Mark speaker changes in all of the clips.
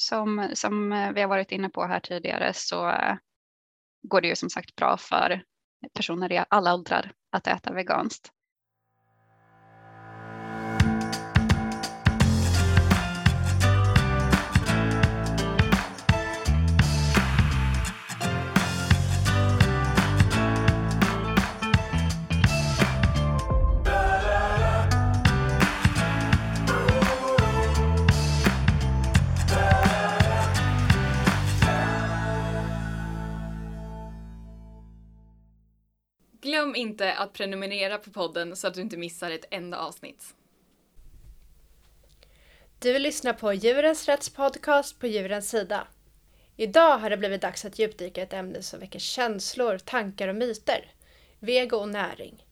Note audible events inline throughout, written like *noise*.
Speaker 1: som, som eh, vi har varit inne på här tidigare så eh, går det ju som sagt bra för personer i alla åldrar att äta veganskt.
Speaker 2: Glöm inte att prenumerera på podden så att du inte missar ett enda avsnitt.
Speaker 3: Du lyssnar på Djurens Rätts podcast på Djurens Sida. Idag har det blivit dags att djupdyka i ett ämne som väcker känslor, tankar och myter. Vego och näring.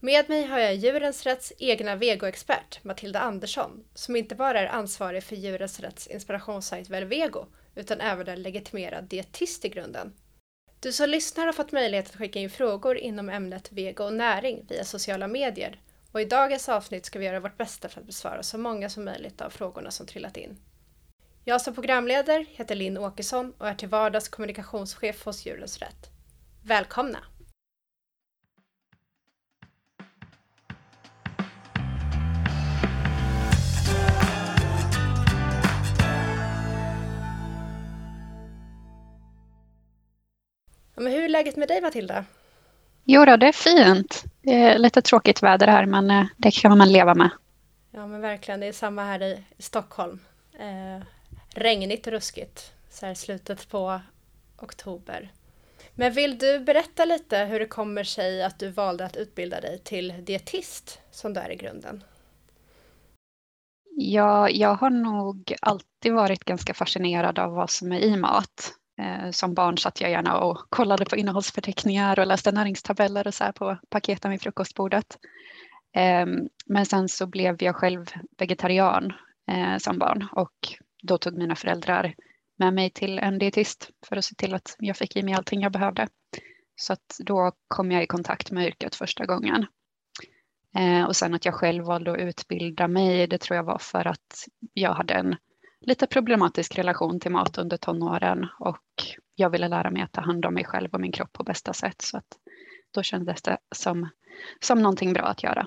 Speaker 3: Med mig har jag Djurens Rätts egna vegoexpert Matilda Andersson som inte bara är ansvarig för Djurens Rätts inspirationssajt Velvego utan även är legitimerad dietist i grunden. Du som lyssnar har fått möjlighet att skicka in frågor inom ämnet vego och näring via sociala medier och i dagens avsnitt ska vi göra vårt bästa för att besvara så många som möjligt av frågorna som trillat in. Jag som programledare heter Linn Åkesson och är till vardags kommunikationschef hos Djurens Rätt. Välkomna! Men hur är läget med dig Matilda?
Speaker 1: Jo då, det är fint. Det är lite tråkigt väder här men eh, det kan man leva med.
Speaker 3: Ja men verkligen, det är samma här i Stockholm. Eh, regnigt och ruskigt så här slutet på oktober. Men vill du berätta lite hur det kommer sig att du valde att utbilda dig till dietist som du är i grunden?
Speaker 1: Ja, jag har nog alltid varit ganska fascinerad av vad som är i mat. Eh, som barn satt jag gärna och kollade på innehållsförteckningar och läste näringstabeller och så här på paketen vid frukostbordet. Ehm, men sen så blev jag själv vegetarian eh, som barn och då tog mina föräldrar med mig till en dietist för att se till att jag fick i mig allting jag behövde. Så att då kom jag i kontakt med yrket första gången. Eh, och sen att jag själv valde att utbilda mig, det tror jag var för att jag hade en lite problematisk relation till mat under tonåren och jag ville lära mig att ta hand om mig själv och min kropp på bästa sätt. Så att då kändes det som, som någonting bra att göra.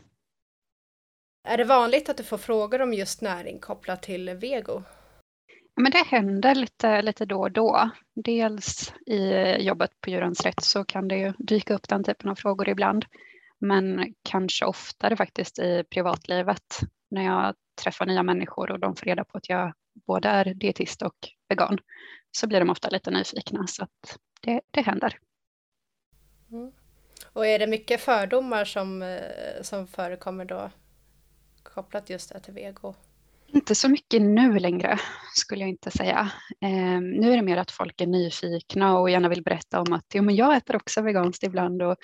Speaker 3: Är det vanligt att du får frågor om just näring kopplat till vego?
Speaker 1: Men det händer lite, lite då och då. Dels i jobbet på Djurens Rätt så kan det ju dyka upp den typen av frågor ibland. Men kanske oftare faktiskt i privatlivet när jag träffar nya människor och de får reda på att jag både är dietist och vegan så blir de ofta lite nyfikna så att det, det händer.
Speaker 3: Mm. Och är det mycket fördomar som, eh, som förekommer då kopplat just till vego?
Speaker 1: Inte så mycket nu längre skulle jag inte säga. Eh, nu är det mer att folk är nyfikna och gärna vill berätta om att jo, men jag äter också veganskt ibland och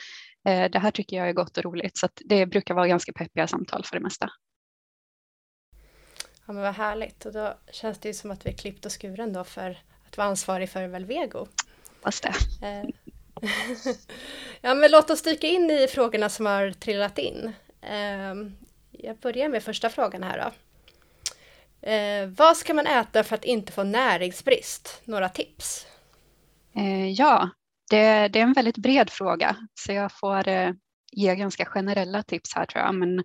Speaker 1: eh, det här tycker jag är gott och roligt så det brukar vara ganska peppiga samtal för det mesta.
Speaker 3: Ja men vad härligt och då känns det ju som att vi är klippt och skuren då för att vara ansvarig för Velvego.
Speaker 1: Fast det.
Speaker 3: Eh. *laughs* ja men låt oss dyka in i frågorna som har trillat in. Ehm, jag börjar med första frågan här då. Eh, vad ska man äta för att inte få näringsbrist? Några tips?
Speaker 1: Eh, ja, det, det, är en väldigt bred fråga så jag får ge ganska generella tips här tror jag men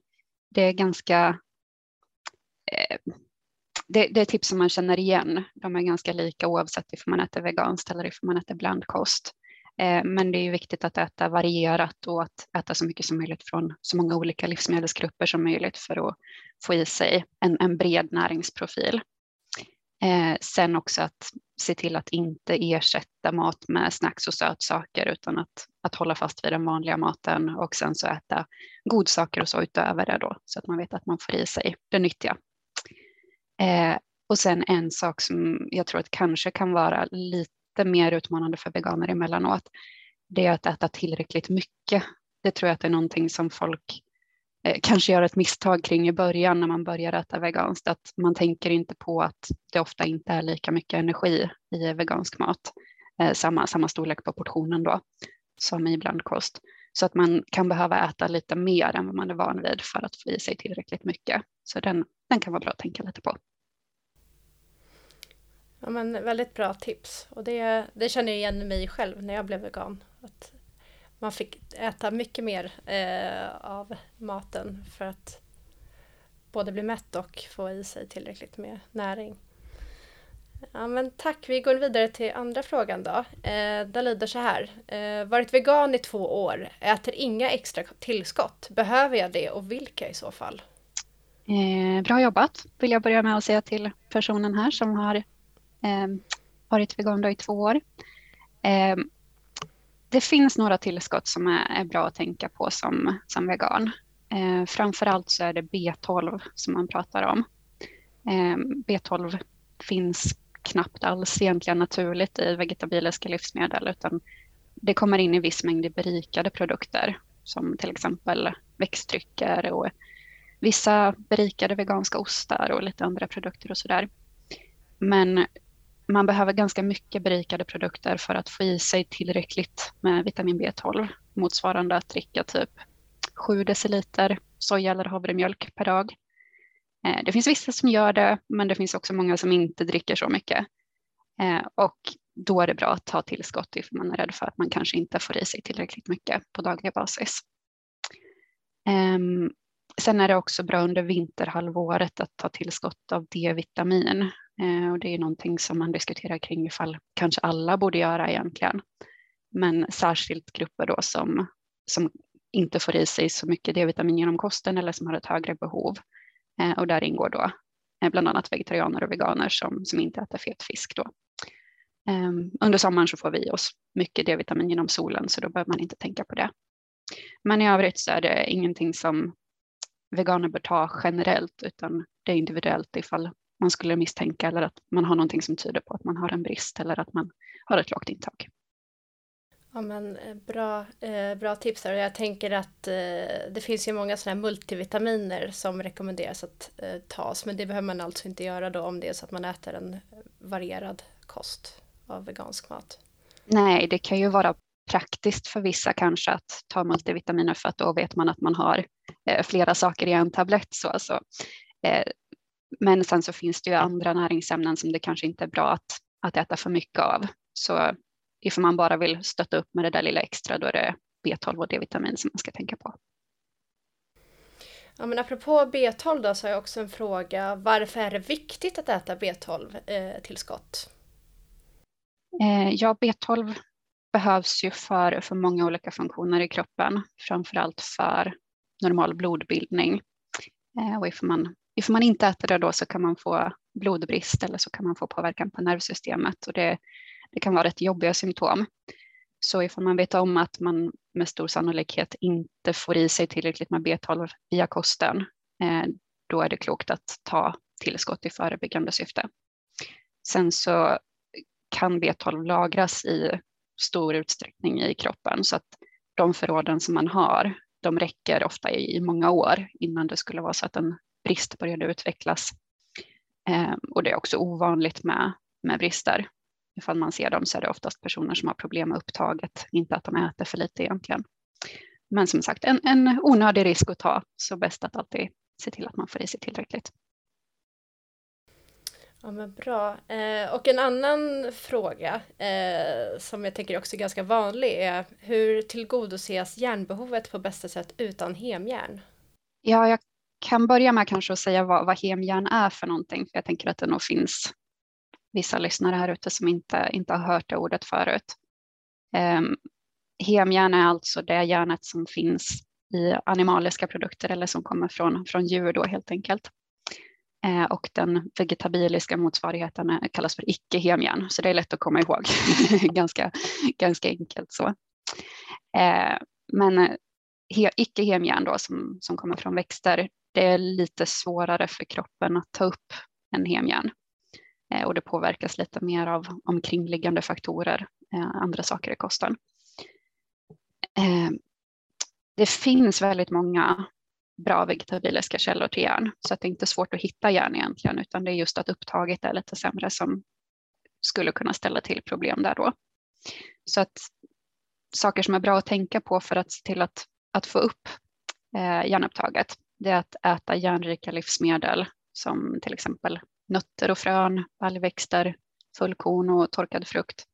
Speaker 1: det är ganska Eh, det, det, är tips som man känner igen. De är ganska lika oavsett om man äter veganskt eller om man äter blandkost. Eh, men det är viktigt att äta varierat och att äta så mycket som möjligt från så många olika livsmedelsgrupper som möjligt för att få i sig en, en bred näringsprofil. Eh, sen också att se till att inte ersätta mat med snacks och sötsaker utan att, att hålla fast vid den vanliga maten och sen så äta godsaker och så utöver det då så att man vet att man får i sig det nyttiga Eh, och sen en sak som jag tror att kanske kan vara lite mer utmanande för veganer emellanåt, det är att äta tillräckligt mycket. Det tror jag att det är någonting som folk eh, kanske gör ett misstag kring i början när man börjar äta veganskt, att man tänker inte på att det ofta inte är lika mycket energi i vegansk mat, eh, samma, samma storlek på portionen då som i blandkost. Så att man kan behöva äta lite mer än vad man är van vid för att få i sig tillräckligt mycket. Så den, den kan vara bra att tänka lite på.
Speaker 3: Ja, men väldigt bra tips. Och det, det känner jag igen mig själv när jag blev vegan. Att man fick äta mycket mer eh, av maten för att både bli mätt och få i sig tillräckligt med näring. Ja, men tack, vi går vidare till andra frågan då. Eh, den lyder så här. Eh, varit vegan i två år, äter inga extra tillskott. Behöver jag det och vilka i så fall?
Speaker 1: Eh, bra jobbat vill jag börja med att säga till personen här som har eh, varit vegan i två år. Eh, det finns några tillskott som är, är, bra att tänka på som, som vegan. Eh, framförallt så är det B12 som man pratar om. Eh, B12 finns knappt alls egentligen naturligt i vegetabiliska livsmedel utan det kommer in i viss mängd i berikade produkter som till exempel växttrycker och vissa berikade veganska ostar och lite andra produkter och sådär. Men man behöver ganska mycket berikade produkter för att få i sig tillräckligt med vitamin B12 motsvarande att dricka typ 7 deciliter soja eller havremjölk per dag. Eh, det finns vissa som gör det, men det finns också många som inte dricker så mycket. Eh, och då är det bra att ta tillskott ifall man är rädd för att man kanske inte får i sig tillräckligt mycket på daglig basis. Ehm, sen är det också bra under vinterhalvåret att ta tillskott av D-vitamin. Eh, och det är någonting som man diskuterar kring ifall kanske alla borde göra egentligen. Men särskilt grupper då som, som inte får i sig så mycket D-vitamin genom kosten eller som har ett högre behov. Eh, och där ingår då eh, bland annat vegetarianer och veganer som, som inte äter fet fisk. Då. Ehm, under sommaren så får vi i oss mycket D-vitamin genom solen så då behöver man inte tänka på det. Men i övrigt så är det ingenting som veganer bör ta generellt utan det är individuellt ifall man skulle misstänka eller att man har någonting som tyder på att man har en brist eller att man har ett lågt intag.
Speaker 3: Ja, men eh, bra, eh, bra tips Här. Jag tänker att eh, det finns ju många sådana här multivitaminer som rekommenderas att eh, tas, men det behöver man alltså inte göra då om det är så att man äter en varierad kost av vegansk mat.
Speaker 1: Nej, det kan ju vara praktiskt för vissa kanske att ta multivitaminer för att då vet man att man har eh, flera saker i en tablett. Så alltså. Eh, men sen så finns det ju andra näringsämnen som det kanske inte är bra att, att äta för mycket av. Så ifall man bara vill stötta upp med det där lilla extra, då är det B12 och D-vitamin som man ska tänka på.
Speaker 3: Ja, men apropå B12 då så har jag också en fråga. Varför är det viktigt att äta B12-tillskott?
Speaker 1: Eh, eh, ja, B12 behövs ju för, för många olika funktioner i kroppen, framför allt för normal blodbildning. Eh, och ifall man, ifall man inte äter det då så kan man få blodbrist eller så kan man få påverkan på nervsystemet och det det kan vara rätt jobbiga symptom. Så ifall man vet om att man med stor sannolikhet inte får i sig tillräckligt med B12 via kosten, eh, då är det klokt att ta tillskott i förebyggande syfte. Sen så kan B12 lagras i stor utsträckning i kroppen så att de förråden som man har, de räcker ofta i många år innan det skulle vara så att en brist började utvecklas. Eh, och det är också ovanligt med, med brister ifall man ser dem så är det oftast personer som har problem med upptaget, inte att de äter för lite egentligen. Men som sagt, en, en onödig risk att ta, så bäst att alltid se till att man får i sig tillräckligt.
Speaker 3: Ja men bra. Eh, och en annan fråga eh, som jag tänker också är ganska vanlig är hur tillgodoses järnbehovet på bästa sätt utan hemjärn?
Speaker 1: Ja, jag kan börja med kanske att säga vad, vad hemjärn är för någonting, för jag tänker att det nog finns vissa lyssnare här ute som inte, inte har hört det ordet förut. Ehm, hemhjärna hemjärn är alltså det järnet som finns i animaliska produkter eller som kommer från, från djur då helt enkelt. Eh, och den vegetabiliska motsvarigheten kallas för icke-hemjärn, så det är lätt att komma ihåg. *laughs* ganska, ganska enkelt så. Eh, men he, icke-hemjärn då som, som kommer från växter, det är lite svårare för kroppen att ta upp än hemjärn. Eh, och det påverkas lite mer av omkringliggande faktorer, eh, andra saker i kosten. Eh, det finns väldigt många bra vegetabiliska källor till järn så att det är inte svårt att hitta järn egentligen utan det är just att upptaget är lite sämre som skulle kunna ställa till problem där då. Så att saker som är bra att tänka på för att se till att, att få upp eh, järnupptaget det är att äta järnrika livsmedel som till exempel nötter och frön, baljväxter, fullkorn och torkad frukt.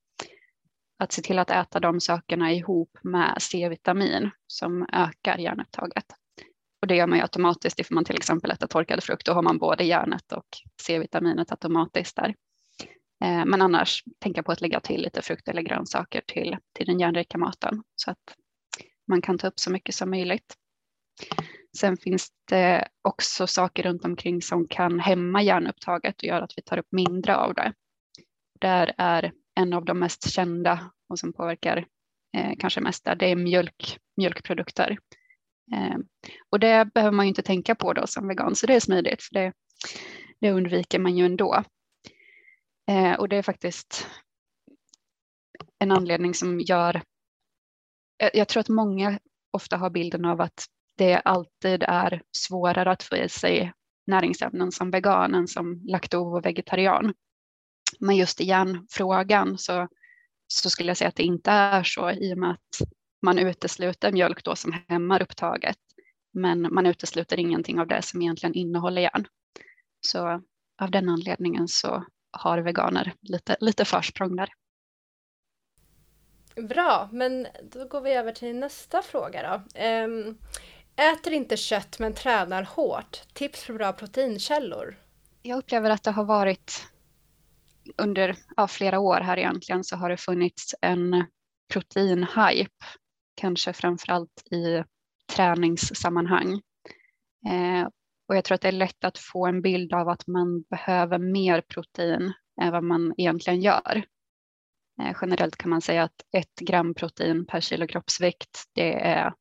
Speaker 1: Att se till att äta de sakerna ihop med C-vitamin som ökar järnupptaget. Och det gör man ju automatiskt ifall man till exempel äter torkad frukt. Då har man både järnet och C-vitaminet automatiskt där. Eh, men annars tänka på att lägga till lite frukt eller grönsaker till, till den järnrika maten så att man kan ta upp så mycket som möjligt. Sen finns det också saker runt omkring som kan hämma järnupptaget och göra att vi tar upp mindre av det. Där är en av de mest kända och som påverkar eh, kanske mest där, det är mjölk, mjölkprodukter. Eh, och det behöver man ju inte tänka på då som vegan, så det är smidigt, för det, det undviker man ju ändå. Eh, och det är faktiskt en anledning som gör, jag, jag tror att många ofta har bilden av att det alltid är svårare att få i sig näringsämnen som vegan än som lakto och vegetarian. Men just i järnfrågan så, så skulle jag säga att det inte är så i och med att man utesluter mjölk då som hämmar upptaget. Men man utesluter ingenting av det som egentligen innehåller järn. Så av den anledningen så har veganer lite, lite försprång där.
Speaker 3: Bra, men då går vi över till nästa fråga då. Um, äter inte kött men tränar hårt. Tips på bra proteinkällor?
Speaker 1: Jag upplever att det har varit under ja, flera år här egentligen så har det funnits en proteinhype, kanske framförallt i träningssammanhang. Eh, och jag tror att det är lätt att få en bild av att man behöver mer protein än vad man egentligen gör. Eh, generellt kan man säga att ett gram protein per kilo kroppsvikt, det är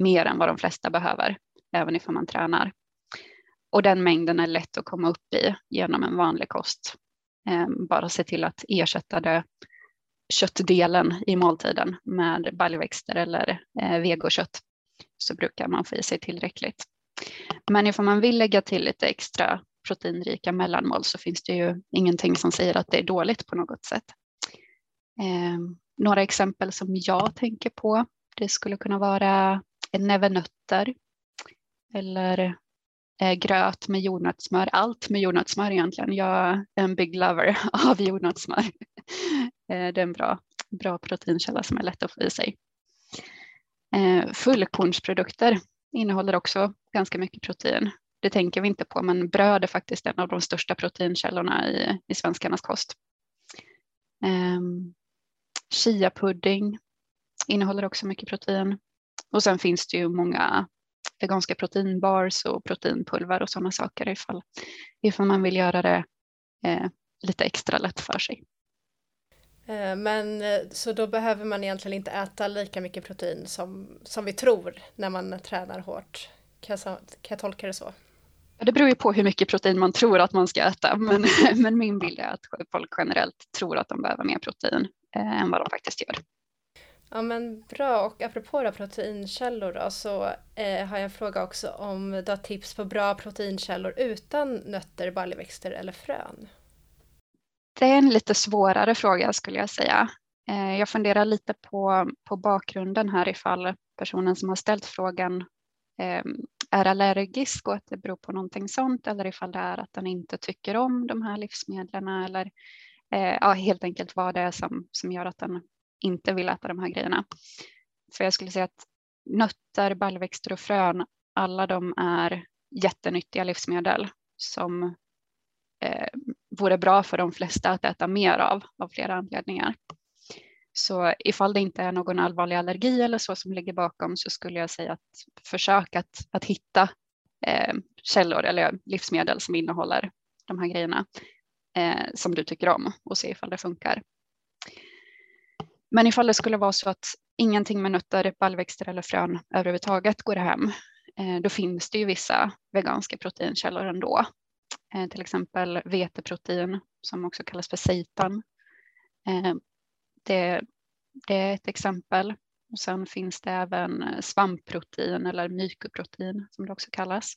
Speaker 1: mer än vad de flesta behöver, även ifall man tränar. Och den mängden är lätt att komma upp i genom en vanlig kost. Ehm, bara se till att ersätta det köttdelen i måltiden med baljväxter eller eh, vegokött så brukar man få i sig tillräckligt. Men ifall man vill lägga till lite extra proteinrika mellanmål så finns det ju ingenting som säger att det är dåligt på något sätt. Eh, några exempel som jag tänker på, det skulle kunna vara en näve nötter eller eh, gröt med jordnötssmör, allt med jordnötssmör egentligen. Jag är en big lover *laughs* av jordnötssmör. *laughs* Eh, det är en bra, bra proteinkälla som är lätt att få i sig. Eh, fullkornsprodukter innehåller också ganska mycket protein. Det tänker vi inte på, men bröd är faktiskt en av de största proteinkällorna i, i svenskarnas kost. Um, ehm, Chiapudding innehåller också mycket protein. Och sen finns det ju många veganska proteinbars och proteinpulver och sådana saker ifall, ifall man vill göra det eh, lite extra lätt för sig.
Speaker 3: Eh, men eh, så då behöver man egentligen inte äta lika mycket protein som, som vi tror när man tränar hårt. Kan jag, kan jag tolka det så?
Speaker 1: Det beror ju på hur mycket protein man tror att man ska äta, men, *laughs* men min bild är att folk generellt tror att de behöver mer protein eh, än vad de faktiskt gör.
Speaker 3: Ja men bra och apropå då proteinkällor då, så eh, har jag en fråga också om du har tips på bra proteinkällor utan nötter, baljväxter eller frön?
Speaker 1: Det är en lite svårare fråga skulle jag säga. Eh, jag funderar lite på, på bakgrunden här ifall personen som har ställt frågan eh, är allergisk och att det beror på någonting sånt eller ifall det är att den inte tycker om de här livsmedlen eller eh, ja, helt enkelt vad det är som, som gör att den inte vill äta de här grejerna. För jag skulle säga att nötter, baljväxter och frön, alla de är jättenyttiga livsmedel som eh, vore bra för de flesta att äta mer av, av flera anledningar. Så ifall det inte är någon allvarlig allergi eller så som ligger bakom så skulle jag säga att försök att, att hitta eh, källor eller livsmedel som innehåller de här grejerna eh, som du tycker om och se ifall det funkar. Men ifall det skulle vara så att ingenting med nötter, baljväxter eller frön överhuvudtaget går hem, eh, då finns det ju vissa veganska proteinkällor ändå. Eh, till exempel veteprotein som också kallas för seitan. Eh, det, det är ett exempel. Och sen finns det även svampprotein eller mykoprotein som det också kallas.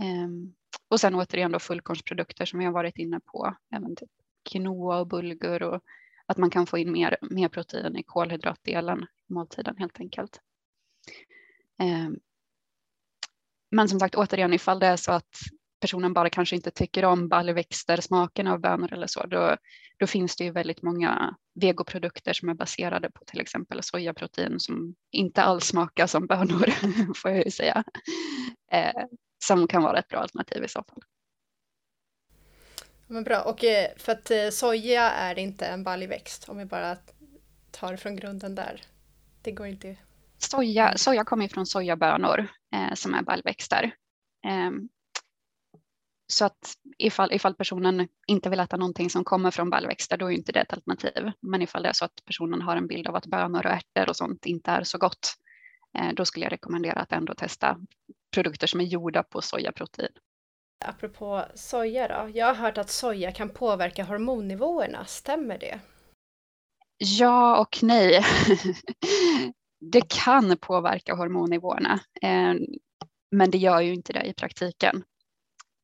Speaker 1: Ehm, och sen återigen då fullkornsprodukter som vi har varit inne på, även typ quinoa och bulgur och att man kan få in mer, mer protein i kolhydratdelen i måltiden helt enkelt. Ehm, men som sagt återigen ifall det är så att personen bara kanske inte tycker om baljväxter, smaken av bönor eller så, då, då finns det ju väldigt många vegoprodukter som är baserade på till exempel sojaprotein som inte alls smakar som bönor, *laughs* får jag ju säga, eh, som kan vara ett bra alternativ i så fall.
Speaker 3: Men bra, och eh, för att eh, soja är inte en baljväxt om vi bara tar från grunden där. Det går inte.
Speaker 1: Soja, soja kommer från sojabönor eh, som är baljväxter. Eh, så att ifall, ifall personen inte vill äta någonting som kommer från baljväxter, då är inte det ett alternativ. Men ifall det är så att personen har en bild av att bönor och ärtor och sånt inte är så gott, eh, då skulle jag rekommendera att ändå testa produkter som är gjorda på sojaprotein.
Speaker 3: Apropå soja då, jag har hört att soja kan påverka hormonnivåerna, stämmer det?
Speaker 1: Ja och nej. *laughs* det kan påverka hormonnivåerna, ehm, men det gör ju inte det i praktiken.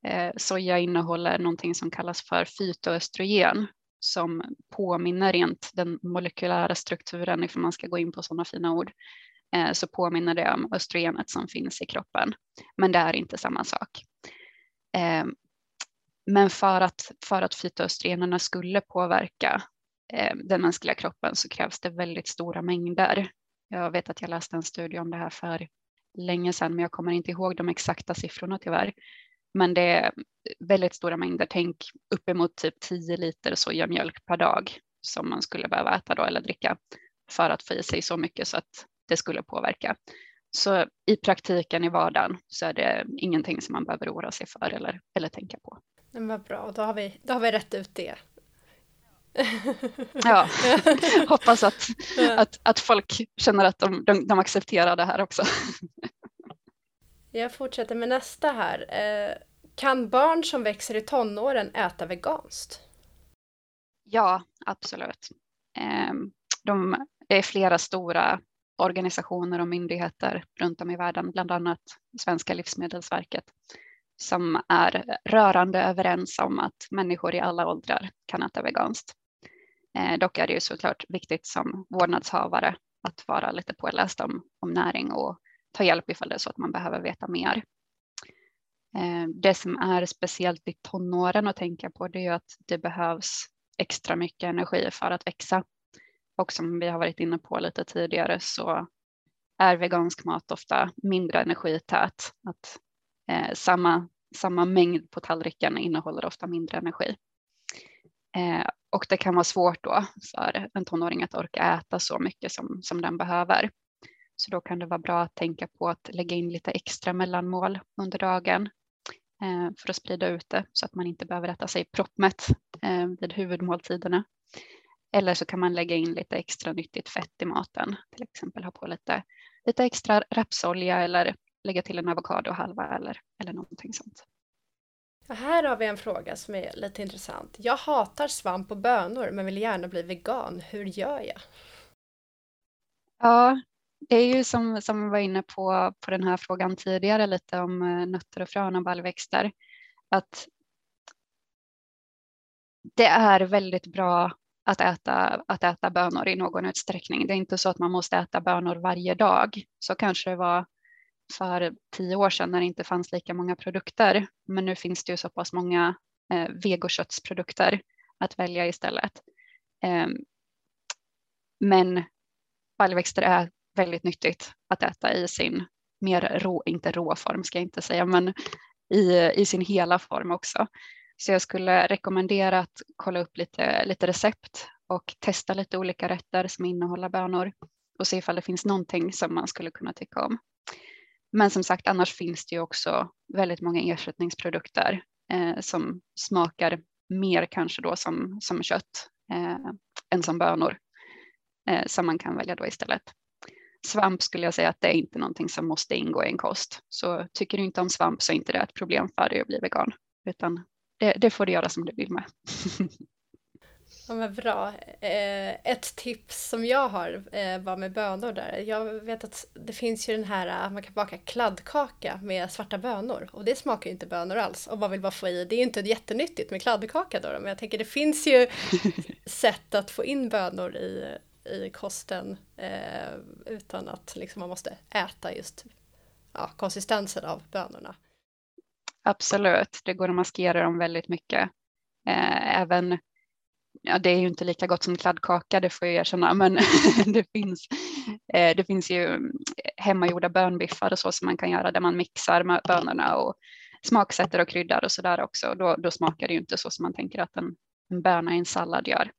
Speaker 1: Ehm, soja innehåller någonting som kallas för fytoöstrogen som påminner rent den molekylära strukturen, ifall man ska gå in på sådana fina ord, eh, så påminner det om östrogenet som finns i kroppen. Men det är inte samma sak. Eh, men för att, för att fytoöstrogenerna skulle påverka ehm, den mänskliga kroppen så krävs det väldigt stora mängder. Jag vet att jag läste en studie om det här för länge sedan, men jag kommer inte ihåg de exakta siffrorna tyvärr. Men det är väldigt stora mängder, tänk uppemot typ 10 liter sojamjölk per dag som man skulle behöva äta då eller dricka för att få i sig så mycket så att det skulle påverka. Så i praktiken i vardagen så är det ingenting som man behöver oroa sig för eller, eller tänka på.
Speaker 3: Men vad bra, då har vi, då har vi rätt ut det.
Speaker 1: ja, *laughs* hoppas att, att, att folk känner att de, de, de accepterar det här också. *laughs*
Speaker 3: Jag fortsätter med nästa här. Eh, kan barn som växer i tonåren äta veganskt?
Speaker 1: Ja, absolut. Ehm, de, det är flera stora organisationer och myndigheter runt om i världen, bland annat Svenska livsmedelsverket, som är rörande överens om att människor i alla åldrar kan äta veganskt. Eh, dock är det ju såklart viktigt som vårdnadshavare att vara lite påläst om, om näring och ta hjälp ifall det är så att man behöver veta mer. Eh, det som är speciellt i tonåren att tänka på det är att det behövs extra mycket energi för att växa. Och som vi har varit inne på lite tidigare så är vegansk mat ofta mindre energität. Att eh, samma, samma mängd på tallriken innehåller ofta mindre energi. Eh, och det kan vara svårt då för en tonåring att orka äta så mycket som, som den behöver. Så då kan det vara bra att tänka på att lägga in lite extra mellanmål under dagen eh, för att sprida ut det så att man inte behöver äta sig proppmätt eh, vid huvudmåltiderna. Eller så kan man lägga in lite extra nyttigt fett i maten, till exempel ha på lite, lite extra rapsolja eller lägga till en avokadohalva eller, eller någonting sånt.
Speaker 3: Här har vi en fråga som är lite intressant. Jag hatar svamp och bönor men vill gärna bli vegan. Hur gör jag?
Speaker 1: Ja, det är ju som, som vi var inne på, på den här frågan tidigare lite om eh, nötter och frön och baljväxter. Att det är väldigt bra att äta, att äta bönor i någon utsträckning. Det är inte så att man måste äta bönor varje dag. Så kanske det var för tio år sedan när det inte fanns lika många produkter. Men nu finns det ju så pass många eh, vegoköttsprodukter att välja istället. Eh, men baljväxter är väldigt nyttigt att äta i sin mer rå, inte rå form ska jag inte säga, men i, i sin hela form också. Så jag skulle rekommendera att kolla upp lite, lite recept och testa lite olika rätter som innehåller bönor och se ifall det finns någonting som man skulle kunna tycka om. Men som sagt, annars finns det ju också väldigt många ersättningsprodukter eh, som smakar mer kanske då som, som kött eh, än som bönor eh, som man kan välja då istället. Svamp skulle jag säga att det är inte någonting som måste ingå i en kost. Så tycker du inte om svamp så är inte det ett problem för dig att bli vegan, utan det, det får du göra som du vill med. *laughs*
Speaker 3: Ja, men bra. Eh, ett tips som jag har eh, var med bönor där. Jag vet att det finns ju den här, man kan baka kladdkaka med svarta bönor och det smakar ju inte bönor alls om man vill bara få i. Det är ju inte jättenyttigt med kladdkaka då, men jag tänker det finns ju *laughs* sätt att få in bönor i, i kosten eh, utan att liksom man måste äta just ja, konsistensen av bönorna
Speaker 1: absolut. Det går att maskera dem väldigt mycket. Eh, även, ja, det är ju inte lika gott som kladdkaka, det får jag erkänna, men *laughs* det, finns, eh, det finns ju eh, hemmagjorda bönbiffar och så som man kan göra där man mixar bönorna och smaksätter och kryddar och så där också. Då, då smakar det ju inte så som man tänker att en, en böna i en sallad gör.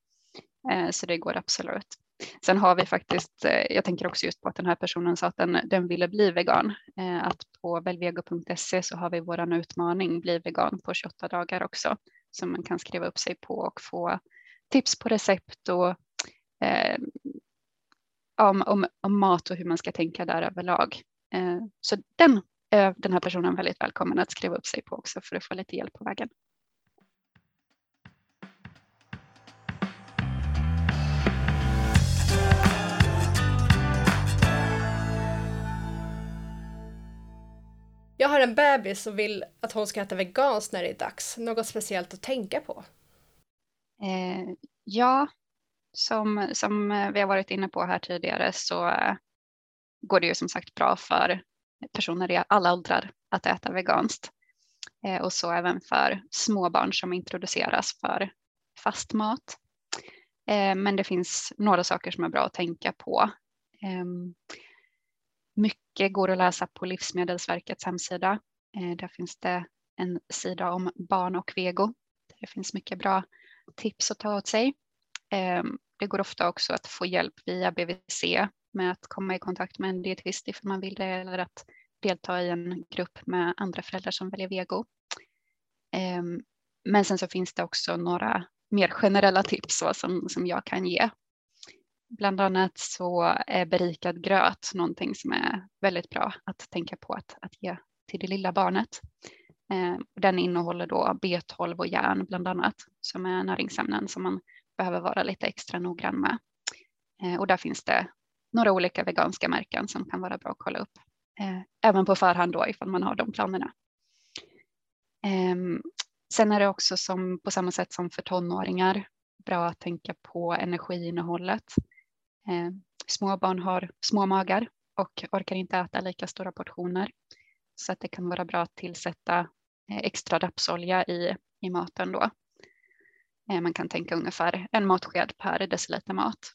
Speaker 1: Eh, så det går absolut. Sen har vi faktiskt, eh, jag tänker också just på att den här personen sa att den, den ville bli vegan, eh, att på velvego.se så har vi våran utmaning Bli vegan på 28 dagar också som man kan skriva upp sig på och få tips på recept och eh, om, om, om, mat och hur man ska tänka där överlag. Eh, så den är den här personen väldigt välkommen att skriva upp sig på också för att få lite hjälp på vägen.
Speaker 3: Jag har en bebis och vill att hon ska äta veganskt när det är dags. Något speciellt att tänka på?
Speaker 1: Eh, ja, som, som vi har varit inne på här tidigare så går det ju som sagt bra för personer i alla åldrar att äta veganskt. Eh, och så även för småbarn som introduceras för fast mat. Eh, men det finns några saker som är bra att tänka på. Ehm, mycket går att läsa på Livsmedelsverkets hemsida. Eh, där finns det en sida om barn och vego. Det finns mycket bra tips att ta åt sig. Ehm, det går ofta också att få hjälp via BVC med att komma i kontakt med en dietist ifall man vill det eller att delta i en grupp med andra föräldrar som väljer vego. Ehm, men sen så finns det också några mer generella tips som, som jag kan ge Bland annat så är berikad gröt någonting som är väldigt bra att tänka på att, att ge till det lilla barnet. Eh, den innehåller då B12 och järn bland annat som är näringsämnen som man behöver vara lite extra noggrann med. Eh, och där finns det några olika veganska märken som kan vara bra att kolla upp. Eh, även på förhand då ifall man har de planerna. Ehm, sen är det också som på samma sätt som för tonåringar bra att tänka på energiinnehållet. Eh, småbarn har små magar och orkar inte äta lika stora portioner. Så att det kan vara bra att tillsätta eh, extra rapsolja i, i maten då. Eh, man kan tänka ungefär en matsked per deciliter mat.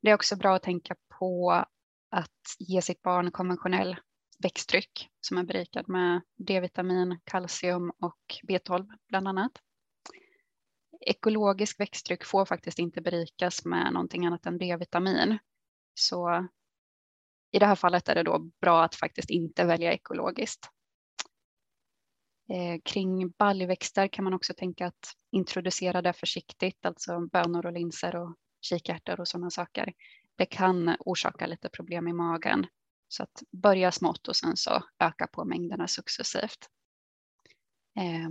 Speaker 1: Det är också bra att tänka på att ge sitt barn konventionell växtdryck som är berikad med D-vitamin, kalcium och B12 bland annat ekologisk växtdryck får faktiskt inte berikas med någonting annat än D-vitamin. Så i det här fallet är det då bra att faktiskt inte välja ekologiskt. Eh, kring baljväxter kan man också tänka att introducera det försiktigt, alltså bönor och linser och kikärtor och sådana saker. Det kan orsaka lite problem i magen. Så att börja smått och sen så öka på mängderna successivt. Eh,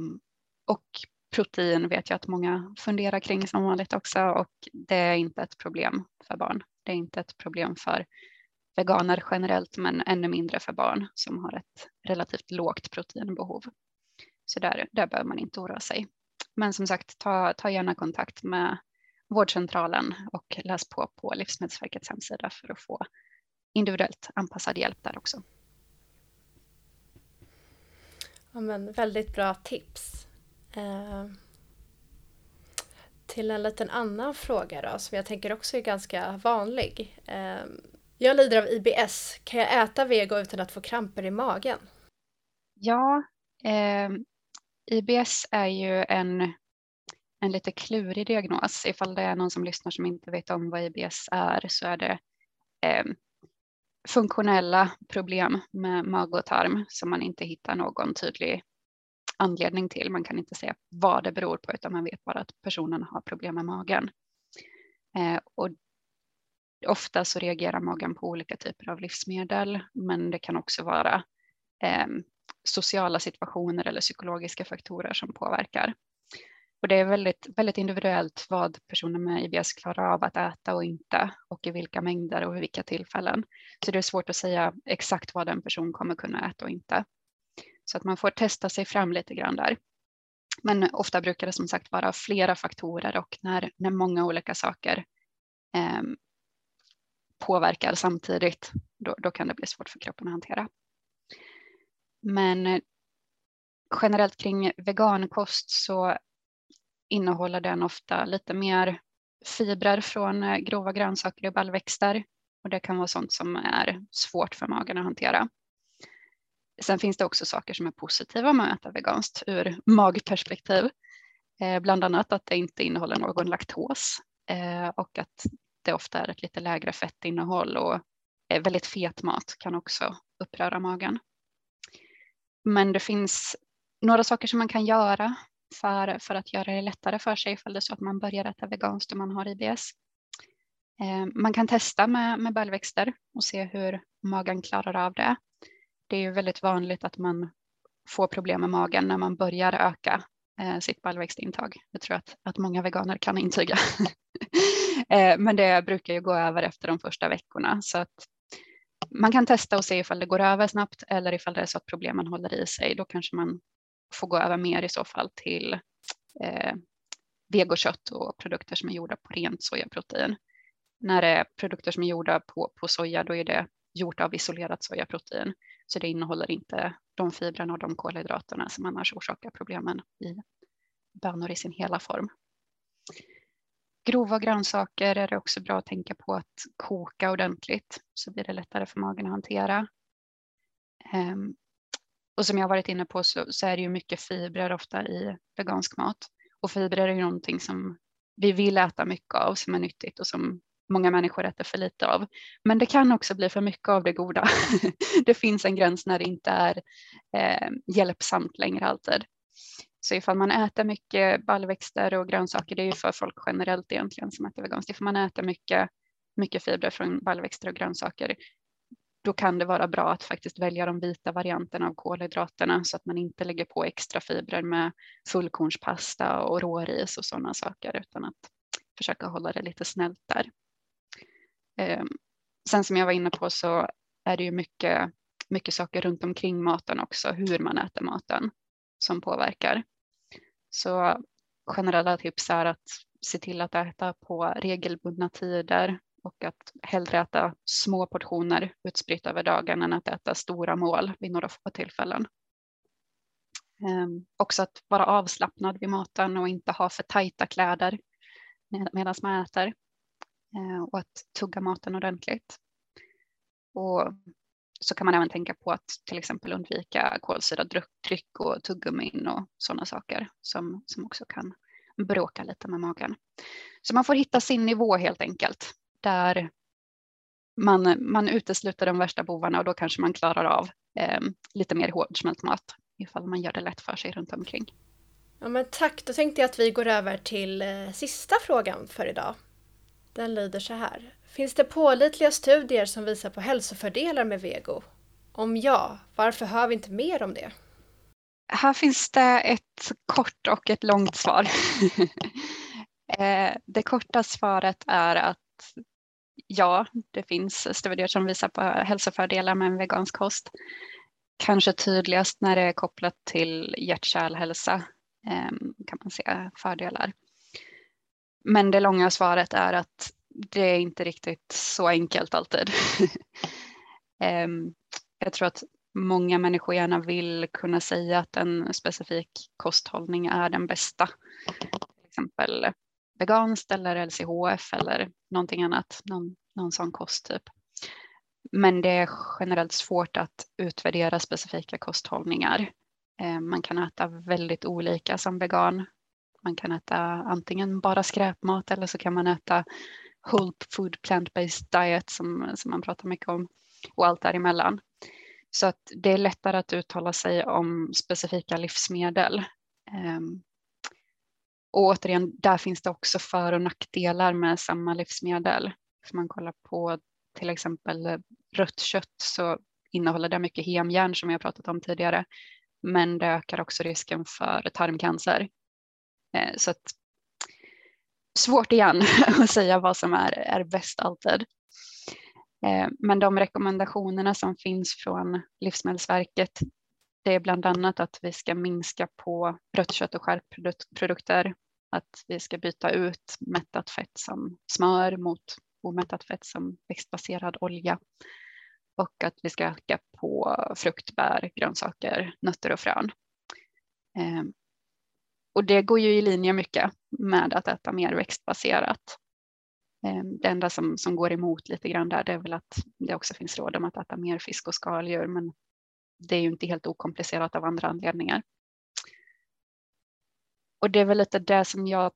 Speaker 1: och protein vet jag att många funderar kring som vanligt också och det är inte ett problem för barn. Det är inte ett problem för veganer generellt men ännu mindre för barn som har ett relativt lågt proteinbehov. Så där, där behöver man inte oroa sig. Men som sagt, ta, ta gärna kontakt med vårdcentralen och läs på på Livsmedelsverkets hemsida för att få individuellt anpassad hjälp där också.
Speaker 3: Ja, men väldigt bra tips. Eh, till en liten annan fråga då, som jag tänker också är ganska vanlig. Eh, jag lider av IBS. Kan jag äta vego utan att få kramper i magen?
Speaker 1: Ja, eh, IBS är ju en, en lite klurig diagnos. Ifall det är någon som lyssnar som inte vet om vad IBS är så är det eh, funktionella problem med mag och tarm som man inte hittar någon tydlig anledning till. Man kan inte säga vad det beror på utan man vet bara att personen har problem med magen. Eh, och ofta så reagerar magen på olika typer av livsmedel men det kan också vara eh, sociala situationer eller psykologiska faktorer som påverkar. Och det är väldigt, väldigt individuellt vad personer med IBS klarar av att äta och inte och i vilka mängder och vid vilka tillfällen. Så det är svårt att säga exakt vad en person kommer kunna äta och inte. Så att man får testa sig fram lite grann där. Men ofta brukar det som sagt vara flera faktorer och när, när många olika saker eh, påverkar samtidigt, då, då, kan det bli svårt för kroppen att hantera. Men eh, generellt kring vegankost så innehåller den ofta lite mer fibrer från eh, grova grönsaker och baljväxter och det kan vara sånt som är svårt för magen att hantera. Sen finns det också saker som är positiva med att äta veganskt ur magperspektiv. Eh, bland annat att det inte innehåller någon laktos eh, och att det ofta är ett lite lägre fettinnehåll och eh, väldigt fet mat kan också uppröra magen. Men det finns några saker som man kan göra för, för att göra det lättare för sig ifall det är så att man börjar äta veganskt och man har IBS. Eh, man kan testa med, med baljväxter och se hur magen klarar av det. Det är ju väldigt vanligt att man får problem med magen när man börjar öka eh, sitt baljväxtintag. Jag tror att, att många veganer kan intyga. *laughs* eh, men det brukar ju gå över efter de första veckorna så att man kan testa och se ifall det går över snabbt eller ifall det är så att problemen håller i sig. Då kanske man får gå över mer i så fall till eh, vegokött och produkter som är gjorda på rent sojaprotein. När det är produkter som är gjorda på, på soja då är det gjort av isolerat sojaprotein. Så det innehåller inte de fibrerna och de kolhydraterna som annars orsakar problemen i bönor i sin hela form. Grova grönsaker är det också bra att tänka på att koka ordentligt så blir det lättare för magen att hantera. Um, och som jag varit inne på så, så, är det ju mycket fibrer ofta i vegansk mat. Och fibrer är ju någonting som vi vill äta mycket av som är nyttigt och som många människor äter för lite av. Men det kan också bli för mycket av det goda. *laughs* det finns en gräns när det inte är eh, hjälpsamt längre alltid. Så ifall man äter mycket baljväxter och grönsaker, det är ju för folk generellt egentligen som äter veganskt, ifall man äter mycket, mycket fibrer från baljväxter och grönsaker, då kan det vara bra att faktiskt välja de vita varianterna av kolhydraterna så att man inte lägger på extra fibrer med fullkornspasta och råris och sådana saker utan att försöka hålla det lite snällt där. Ehm, sen som jag var inne på så är det ju mycket, mycket saker runt omkring maten också, hur man äter maten som påverkar. Så generella tips är att se till att äta på regelbundna tider och att hellre äta små portioner utspritt över dagen än att äta stora mål vid några få tillfällen. Ehm, också att vara avslappnad vid maten och inte ha för tajta kläder med, medan man äter. Eh, och att tugga maten ordentligt. Och så kan man även tänka på att till exempel undvika kolsyrad dryck och tuggummin och sådana saker som, som också kan bråka lite med magen. Så man får hitta sin nivå helt enkelt där man, man utesluter de värsta bovarna och då kanske man klarar av eh, lite mer hårdsmält mat ifall man gör det lätt för sig runt omkring.
Speaker 3: Ja, men tack, då tänkte jag att vi går över till eh, sista frågan för idag. Den lyder så här. Finns det pålitliga studier som visar på hälsofördelar med vego? Om ja, varför hör vi inte mer om det?
Speaker 1: Här finns det ett kort och ett långt svar. *laughs* Eh, det korta svaret är att ja, det finns studier som visar på hälsofördelar med en vegansk kost. Kanske tydligast när det är kopplat till hjärt-kärlhälsa ehm, kan man se fördelar. Men det långa svaret är att det är inte riktigt så enkelt alltid. *laughs* Ehm, jag tror att många människor gärna vill kunna säga att en specifik kosthållning är den bästa. Till exempel veganskt eller LCHF eller någonting annat, någon, någon sån kosttyp. Men det är generellt svårt att utvärdera specifika kosthållningar. Ehm, man kan äta väldigt olika som vegan. Man kan äta antingen bara skräpmat eller så kan man äta whole food plant-based diet som, som man pratar mycket om och allt däremellan. Så att det är lättare att uttala sig om specifika livsmedel. Um, och återigen, där finns det också för och nackdelar med samma livsmedel. Om man kollar på till exempel rött kött så innehåller det mycket hemjärn som jag pratat om tidigare. Men det ökar också risken för tarmcancer. Eh, så att svårt igen *laughs* att säga vad som är, är bäst alltid. Eh, men de rekommendationerna som finns från Livsmedelsverket det är bland annat att vi ska minska på rött kött och skärpprodukter, att vi ska byta ut mättat fett som smör mot omättat fett som växtbaserad olja och att vi ska öka på frukt, bär, grönsaker, nötter och frön. Eh, och det går ju i linje mycket med att äta mer växtbaserat. Ehm, det enda som, som går emot lite grann där det är väl att det också finns råd om att äta mer fisk och skaldjur men det är ju inte helt okomplicerat av andra anledningar. Och det är väl lite det som jag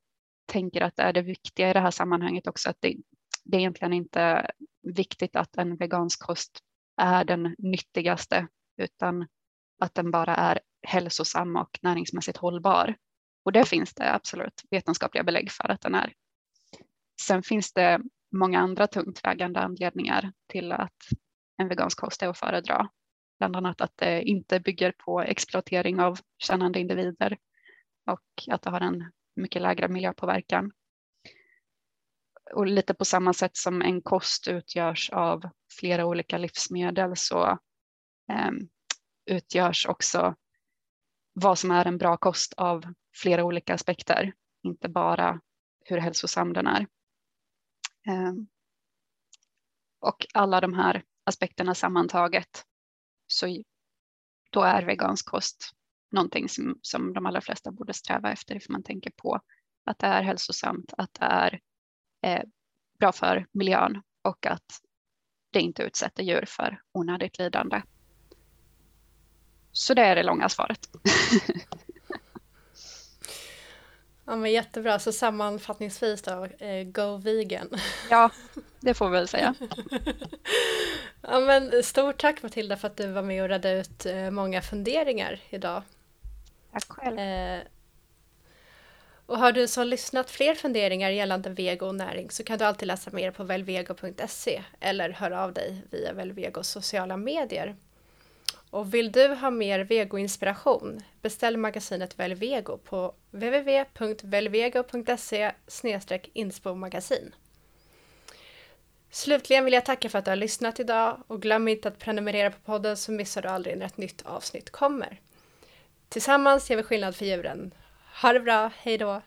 Speaker 1: tänker att är det viktiga i det här sammanhanget också att det, det är egentligen inte viktigt att en vegansk kost är den nyttigaste utan att den bara är hälsosam och näringsmässigt hållbar. Och det finns det absolut vetenskapliga belägg för att den är. Sen finns det många andra tungt vägande anledningar till att en vegansk kost är att föredra. Bland annat att det inte bygger på exploatering av kännande individer och att det har en mycket lägre miljöpåverkan. Och lite på samma sätt som en kost utgörs av flera olika livsmedel så eh, utgörs också vad som är en bra kost av flera olika aspekter, inte bara hur hälsosam den är. Ehm, och alla de här aspekterna sammantaget så då är vegansk kost någonting som, som de allra flesta borde sträva efter ifall man tänker på att det är hälsosamt, att det är eh, bra för miljön och att det inte utsätter djur för onödigt lidande. Så det är det långa svaret. *laughs*
Speaker 3: ja men jättebra, så sammanfattningsvis då, eh, go vegan. *laughs*
Speaker 1: ja, det får vi väl säga. *laughs*
Speaker 3: ja men stort tack Matilda för att du var med och redde ut eh, många funderingar idag.
Speaker 1: Tack själv. Eh,
Speaker 3: och har du som lyssnat fler funderingar gällande vego och näring så kan du alltid läsa mer på velvego.se eller höra av dig via Velvegos sociala medier. Och vill du ha mer vegoinspiration? Beställ magasinet Velvego på www.velvego.se inspo-magasin. Slutligen vill jag tacka för att du har lyssnat idag och glöm inte att prenumerera på podden så missar du aldrig när ett nytt avsnitt kommer. Tillsammans gör vi skillnad för djuren. Ha det bra, hej då!